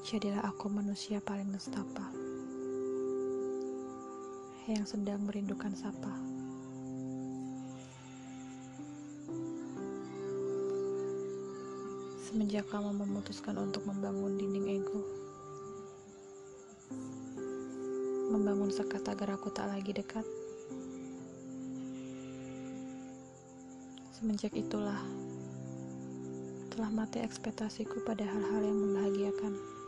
Jadilah aku manusia paling nestapa yang sedang merindukan sapa. Semenjak kamu memutuskan untuk membangun dinding ego, membangun sekat agar aku tak lagi dekat. Semenjak itulah telah mati ekspektasiku pada hal-hal yang membahagiakan.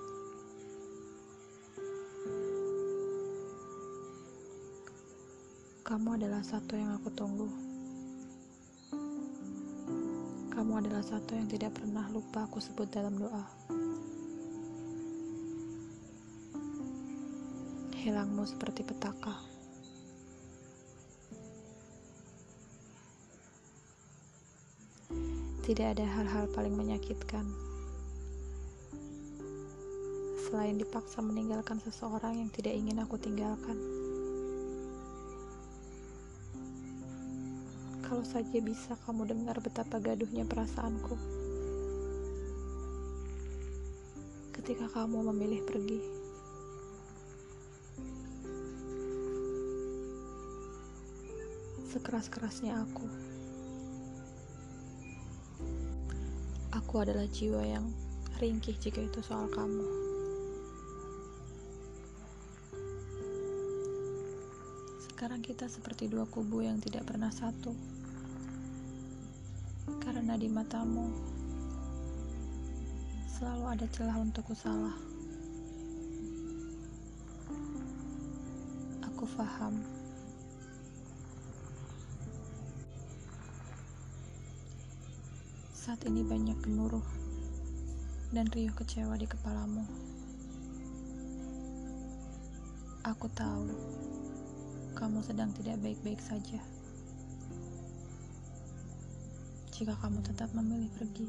Kamu adalah satu yang aku tunggu. Kamu adalah satu yang tidak pernah lupa aku sebut dalam doa. Hilangmu seperti petaka. Tidak ada hal-hal paling menyakitkan selain dipaksa meninggalkan seseorang yang tidak ingin aku tinggalkan. Kalau saja bisa kamu dengar betapa gaduhnya perasaanku ketika kamu memilih pergi. Sekeras-kerasnya aku. Aku adalah jiwa yang ringkih jika itu soal kamu. Sekarang kita seperti dua kubu yang tidak pernah satu. Karena di matamu selalu ada celah untukku salah. Aku paham. Saat ini banyak gemuruh dan riuh kecewa di kepalamu. Aku tahu kamu sedang tidak baik-baik saja. Jika kamu tetap memilih pergi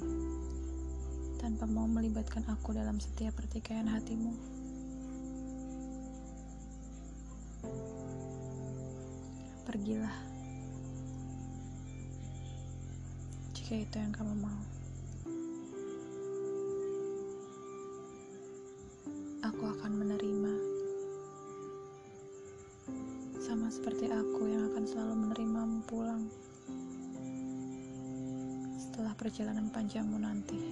tanpa mau melibatkan aku dalam setiap pertikaian hatimu, pergilah. Jika itu yang kamu mau, aku akan menerima, sama seperti aku yang akan selalu perjalanan panjangmu nanti.